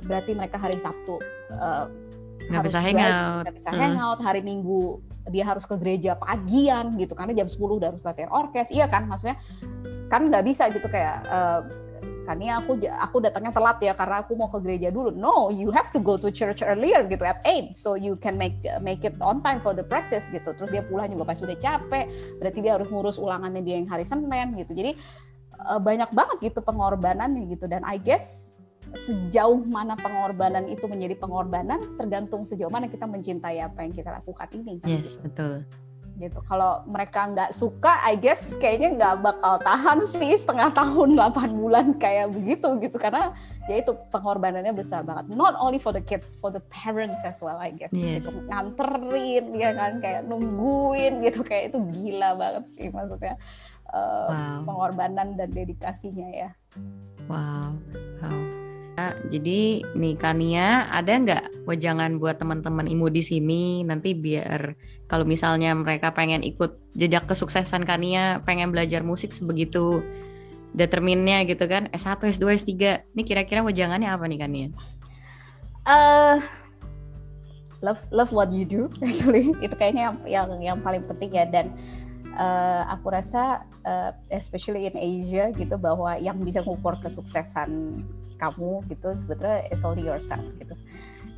berarti mereka hari Sabtu uh, nggak bisa hangout nggak bisa hmm. hangout hari Minggu dia harus ke gereja pagian gitu karena jam 10 udah harus latihan orkes iya kan maksudnya kan nggak bisa gitu kayak uh, kan ini aku aku datangnya telat ya karena aku mau ke gereja dulu. No, you have to go to church earlier gitu at 8 so you can make make it on time for the practice gitu. Terus dia pulang juga pas udah capek, berarti dia harus ngurus ulangannya dia yang hari Senin gitu. Jadi uh, banyak banget gitu pengorbanannya gitu dan I guess sejauh mana pengorbanan itu menjadi pengorbanan tergantung sejauh mana kita mencintai apa yang kita lakukan ini. Kan, yes, gitu. betul gitu. Kalau mereka nggak suka, I guess kayaknya nggak bakal tahan sih setengah tahun, [laughs] 8 bulan kayak begitu gitu. Karena ya itu pengorbanannya besar banget. Not only for the kids, for the parents as well, I guess. Yes. Gitu. Nganterin, ya kan, kayak nungguin gitu. Kayak itu gila banget sih maksudnya. Uh, wow. Pengorbanan dan dedikasinya ya. Wow, wow. Jadi nih Kania ada nggak wejangan buat teman-teman imu di sini nanti biar kalau misalnya mereka pengen ikut jejak kesuksesan Kania, pengen belajar musik sebegitu determinnya gitu kan S1, S2, S3. Ini kira-kira wejangannya apa nih Kania? Uh, love love what you do [laughs] actually. Itu kayaknya yang yang, yang paling penting ya dan uh, aku rasa uh, especially in Asia gitu bahwa yang bisa mengukur kesuksesan kamu gitu sebetulnya it's only yourself gitu.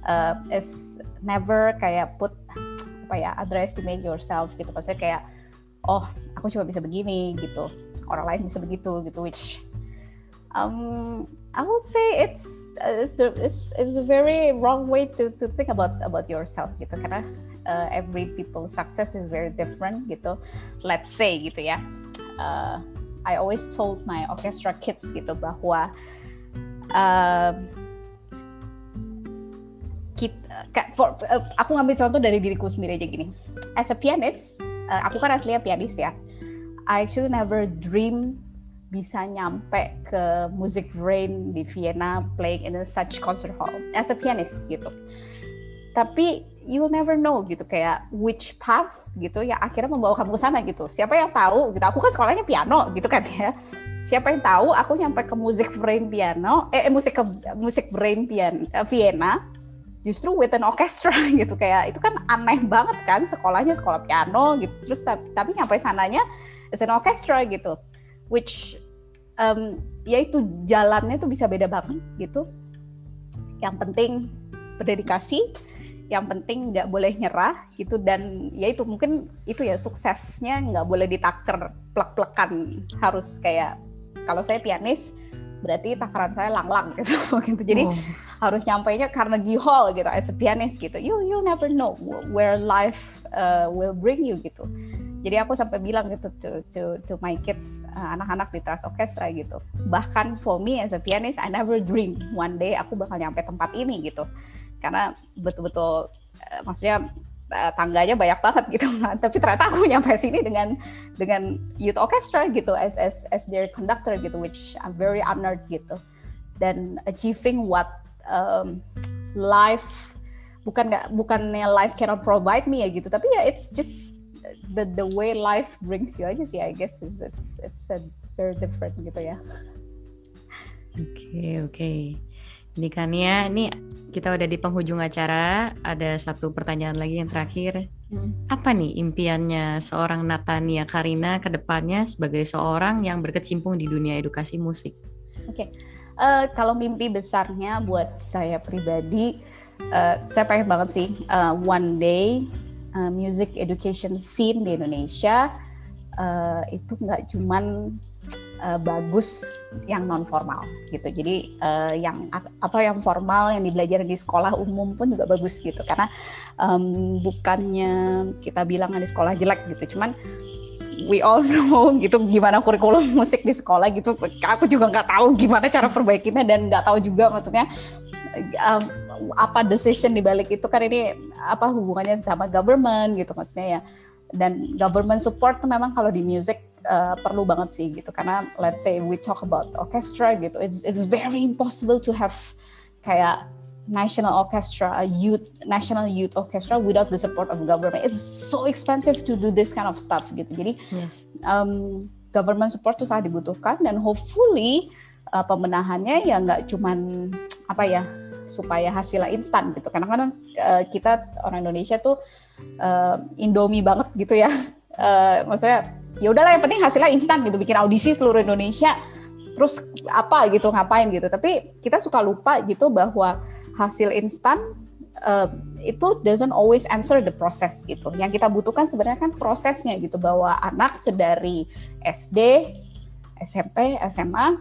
Uh, it's never kayak put apa ya underestimate yourself gitu. Maksudnya kayak oh aku cuma bisa begini gitu. Orang lain bisa begitu gitu which um, I would say it's it's the it's, it's a very wrong way to to think about about yourself gitu. Karena uh, every people's success is very different gitu. Let's say gitu ya. Uh, I always told my orchestra kids gitu bahwa kita, for, uh, aku ngambil contoh dari diriku sendiri aja gini. As a pianist, uh, aku kan aslinya pianis ya. I actually never dream bisa nyampe ke Music Brain di Vienna playing in a such concert hall as a pianist gitu. Tapi you'll never know gitu kayak which path gitu yang akhirnya membawa kamu ke sana gitu. Siapa yang tahu gitu. Aku kan sekolahnya piano gitu kan ya siapa yang tahu aku nyampe ke musik brain piano eh, eh musik ke musik brain piano uh, Vienna justru with an orchestra [laughs] gitu. Kayak itu kan aneh banget kan sekolahnya sekolah piano gitu. Terus tapi, tapi nyampe sananya it's an orchestra gitu. Which um, ya itu jalannya tuh bisa beda banget gitu. Yang penting berdedikasi yang penting nggak boleh nyerah gitu. Dan ya itu mungkin itu ya suksesnya nggak boleh ditaker plek-plekan harus kayak kalau saya pianis berarti takaran saya lang-lang gitu [laughs] gitu. Jadi oh. harus nyampainya Carnegie Hall gitu as a pianist gitu. You you never know where life uh, will bring you gitu. Jadi aku sampai bilang gitu to to to my kids uh, anak-anak di Trans Orchestra gitu. Bahkan for me as a pianist I never dream one day aku bakal nyampe tempat ini gitu. Karena betul-betul uh, maksudnya uh, tangganya banyak banget gitu [laughs] kan tapi ternyata aku nyampe sini dengan dengan youth orchestra gitu as as as their conductor gitu which I'm very honored gitu dan achieving what um, life bukan nggak bukannya life cannot provide me ya gitu tapi ya it's just the the way life brings you aja sih I guess it's it's, it's a very different gitu ya. Oke okay, oke. Okay. Ini kan ya, ini kita udah di penghujung acara. Ada satu pertanyaan lagi yang terakhir. Hmm. Apa nih impiannya seorang Natania Karina ke depannya sebagai seorang yang berkecimpung di dunia edukasi musik? Oke, okay. uh, eh, kalau mimpi besarnya buat saya pribadi, uh, saya pengen banget sih uh, one day uh, music education scene di Indonesia uh, itu nggak cuman uh, bagus yang non formal gitu. Jadi uh, yang apa yang formal yang dibelajar di sekolah umum pun juga bagus gitu. Karena um, bukannya kita bilang di sekolah jelek gitu, cuman we all [laughs] know gitu gimana kurikulum musik di sekolah gitu. Aku juga nggak tahu gimana cara perbaikinya dan nggak tahu juga maksudnya um, apa decision di balik itu kan ini apa hubungannya sama government gitu maksudnya ya dan government support tuh memang kalau di music uh, perlu banget sih gitu karena let's say we talk about orchestra gitu it's it's very impossible to have kayak national orchestra a youth national youth orchestra without the support of government it's so expensive to do this kind of stuff gitu jadi yes. um, government support tuh sangat dibutuhkan dan hopefully uh, pembenahannya ya nggak cuman apa ya supaya hasilnya instan gitu. Karena kan uh, kita orang Indonesia tuh uh, Indomie banget gitu ya. Uh, maksudnya ya udahlah yang penting hasilnya instan gitu. Bikin audisi seluruh Indonesia terus apa gitu ngapain gitu. Tapi kita suka lupa gitu bahwa hasil instan uh, itu doesn't always answer the process gitu. Yang kita butuhkan sebenarnya kan prosesnya gitu bahwa anak sedari SD, SMP, SMA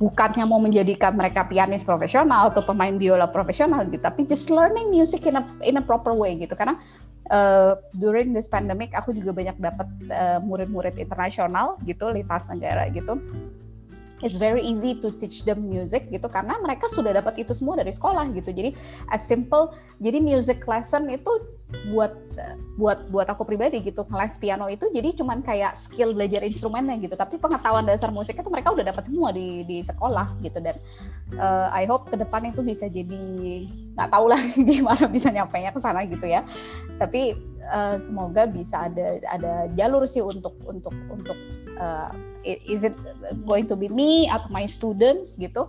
bukannya mau menjadikan mereka pianis profesional atau pemain biola profesional gitu, tapi just learning music in a in a proper way gitu. Karena uh, during this pandemic aku juga banyak dapat uh, murid-murid internasional gitu, lintas negara gitu it's very easy to teach them music gitu karena mereka sudah dapat itu semua dari sekolah gitu. Jadi as simple jadi music lesson itu buat buat buat aku pribadi gitu. Kelas piano itu jadi cuman kayak skill belajar instrumennya gitu. Tapi pengetahuan dasar musik itu mereka udah dapat semua di di sekolah gitu. Dan uh, I hope ke depan itu bisa jadi nggak tahu lah [laughs] gimana bisa nyampe nya ke sana gitu ya. Tapi uh, semoga bisa ada ada jalur sih untuk untuk untuk uh, is it going to be me atau my students gitu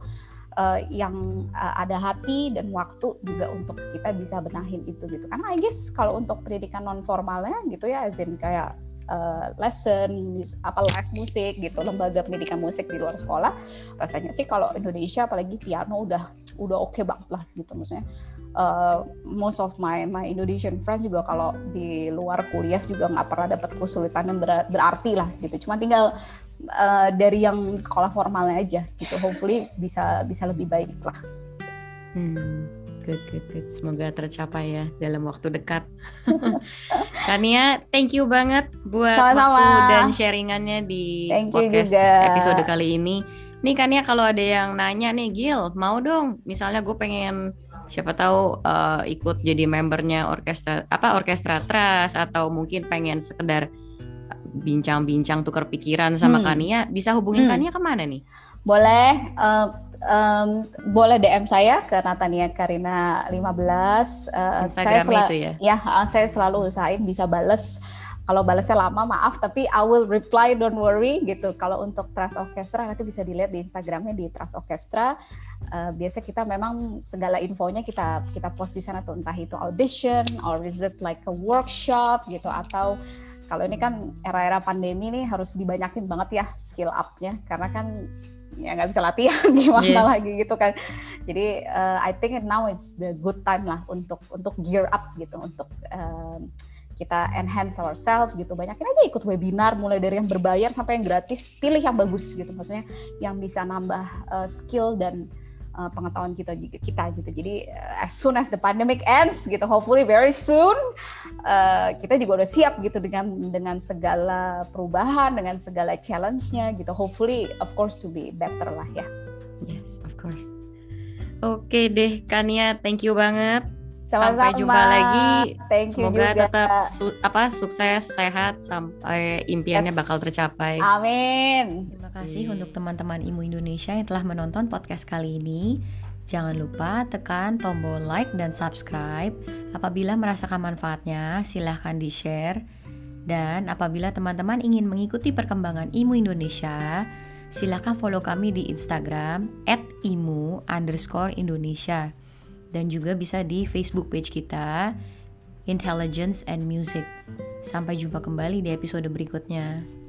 uh, yang uh, ada hati dan waktu juga untuk kita bisa benahin itu gitu. Karena I guess kalau untuk pendidikan non formalnya gitu ya azin kayak uh, lesson apa les musik gitu lembaga pendidikan musik di luar sekolah rasanya sih kalau Indonesia apalagi piano udah udah oke okay banget lah gitu maksudnya uh, most of my my Indonesian friends juga kalau di luar kuliah juga nggak pernah dapat kesulitan yang berarti lah gitu. Cuma tinggal uh, dari yang sekolah formalnya aja gitu. Hopefully bisa bisa lebih baik lah. Hmm good good good. Semoga tercapai ya dalam waktu dekat. [laughs] Kania thank you banget buat Sama-sama. waktu dan sharingannya di thank podcast episode kali ini. Nih Kania kalau ada yang nanya nih Gil mau dong. Misalnya gue pengen siapa tahu uh, ikut jadi membernya orkestra apa orkestra trust atau mungkin pengen sekedar bincang-bincang tukar pikiran sama hmm. Kania, bisa hubungin hmm. Kania ke mana nih? Boleh, uh, um, boleh DM saya ke Natania Karina 15. Uh, Instagram saya itu ya? Ya, saya selalu usahain bisa bales. Kalau balasnya lama maaf, tapi I will reply, don't worry gitu. Kalau untuk Trust Orchestra nanti bisa dilihat di Instagramnya di Trust Orchestra. Uh, biasa kita memang segala infonya kita kita post di sana tuh entah itu audition or is it like a workshop gitu atau Kalau ini kan era-era pandemi nih harus dibanyakin banget ya skill up-nya karena kan ya nggak bisa latihan [laughs] gimana yes. lagi gitu kan. Jadi uh, I think now is the good time lah untuk untuk gear up gitu untuk uh, kita enhance ourselves gitu banyakin aja ikut webinar mulai dari yang berbayar sampai yang gratis pilih yang bagus gitu maksudnya yang bisa nambah uh, skill dan uh, pengetahuan kita kita gitu. Jadi uh, as soon as the pandemic ends gitu, hopefully very soon uh, kita juga udah siap gitu dengan dengan segala perubahan, dengan segala challenge-nya gitu. Hopefully of course to be better lah ya. Yes, of course. Oke deh Kania, thank you banget. Sama-sama. Sampai jumpa lagi. Thank you Semoga juga. tetap su apa sukses, sehat sampai impiannya yes. bakal tercapai. Amin. Terima kasih untuk teman-teman Imu Indonesia yang telah menonton podcast kali ini. Jangan lupa tekan tombol like dan subscribe. Apabila merasakan manfaatnya, silahkan di-share. Dan apabila teman-teman ingin mengikuti perkembangan Imu Indonesia, silahkan follow kami di Instagram @imu underscore Indonesia dan juga bisa di Facebook page kita Intelligence and Music. Sampai jumpa kembali di episode berikutnya.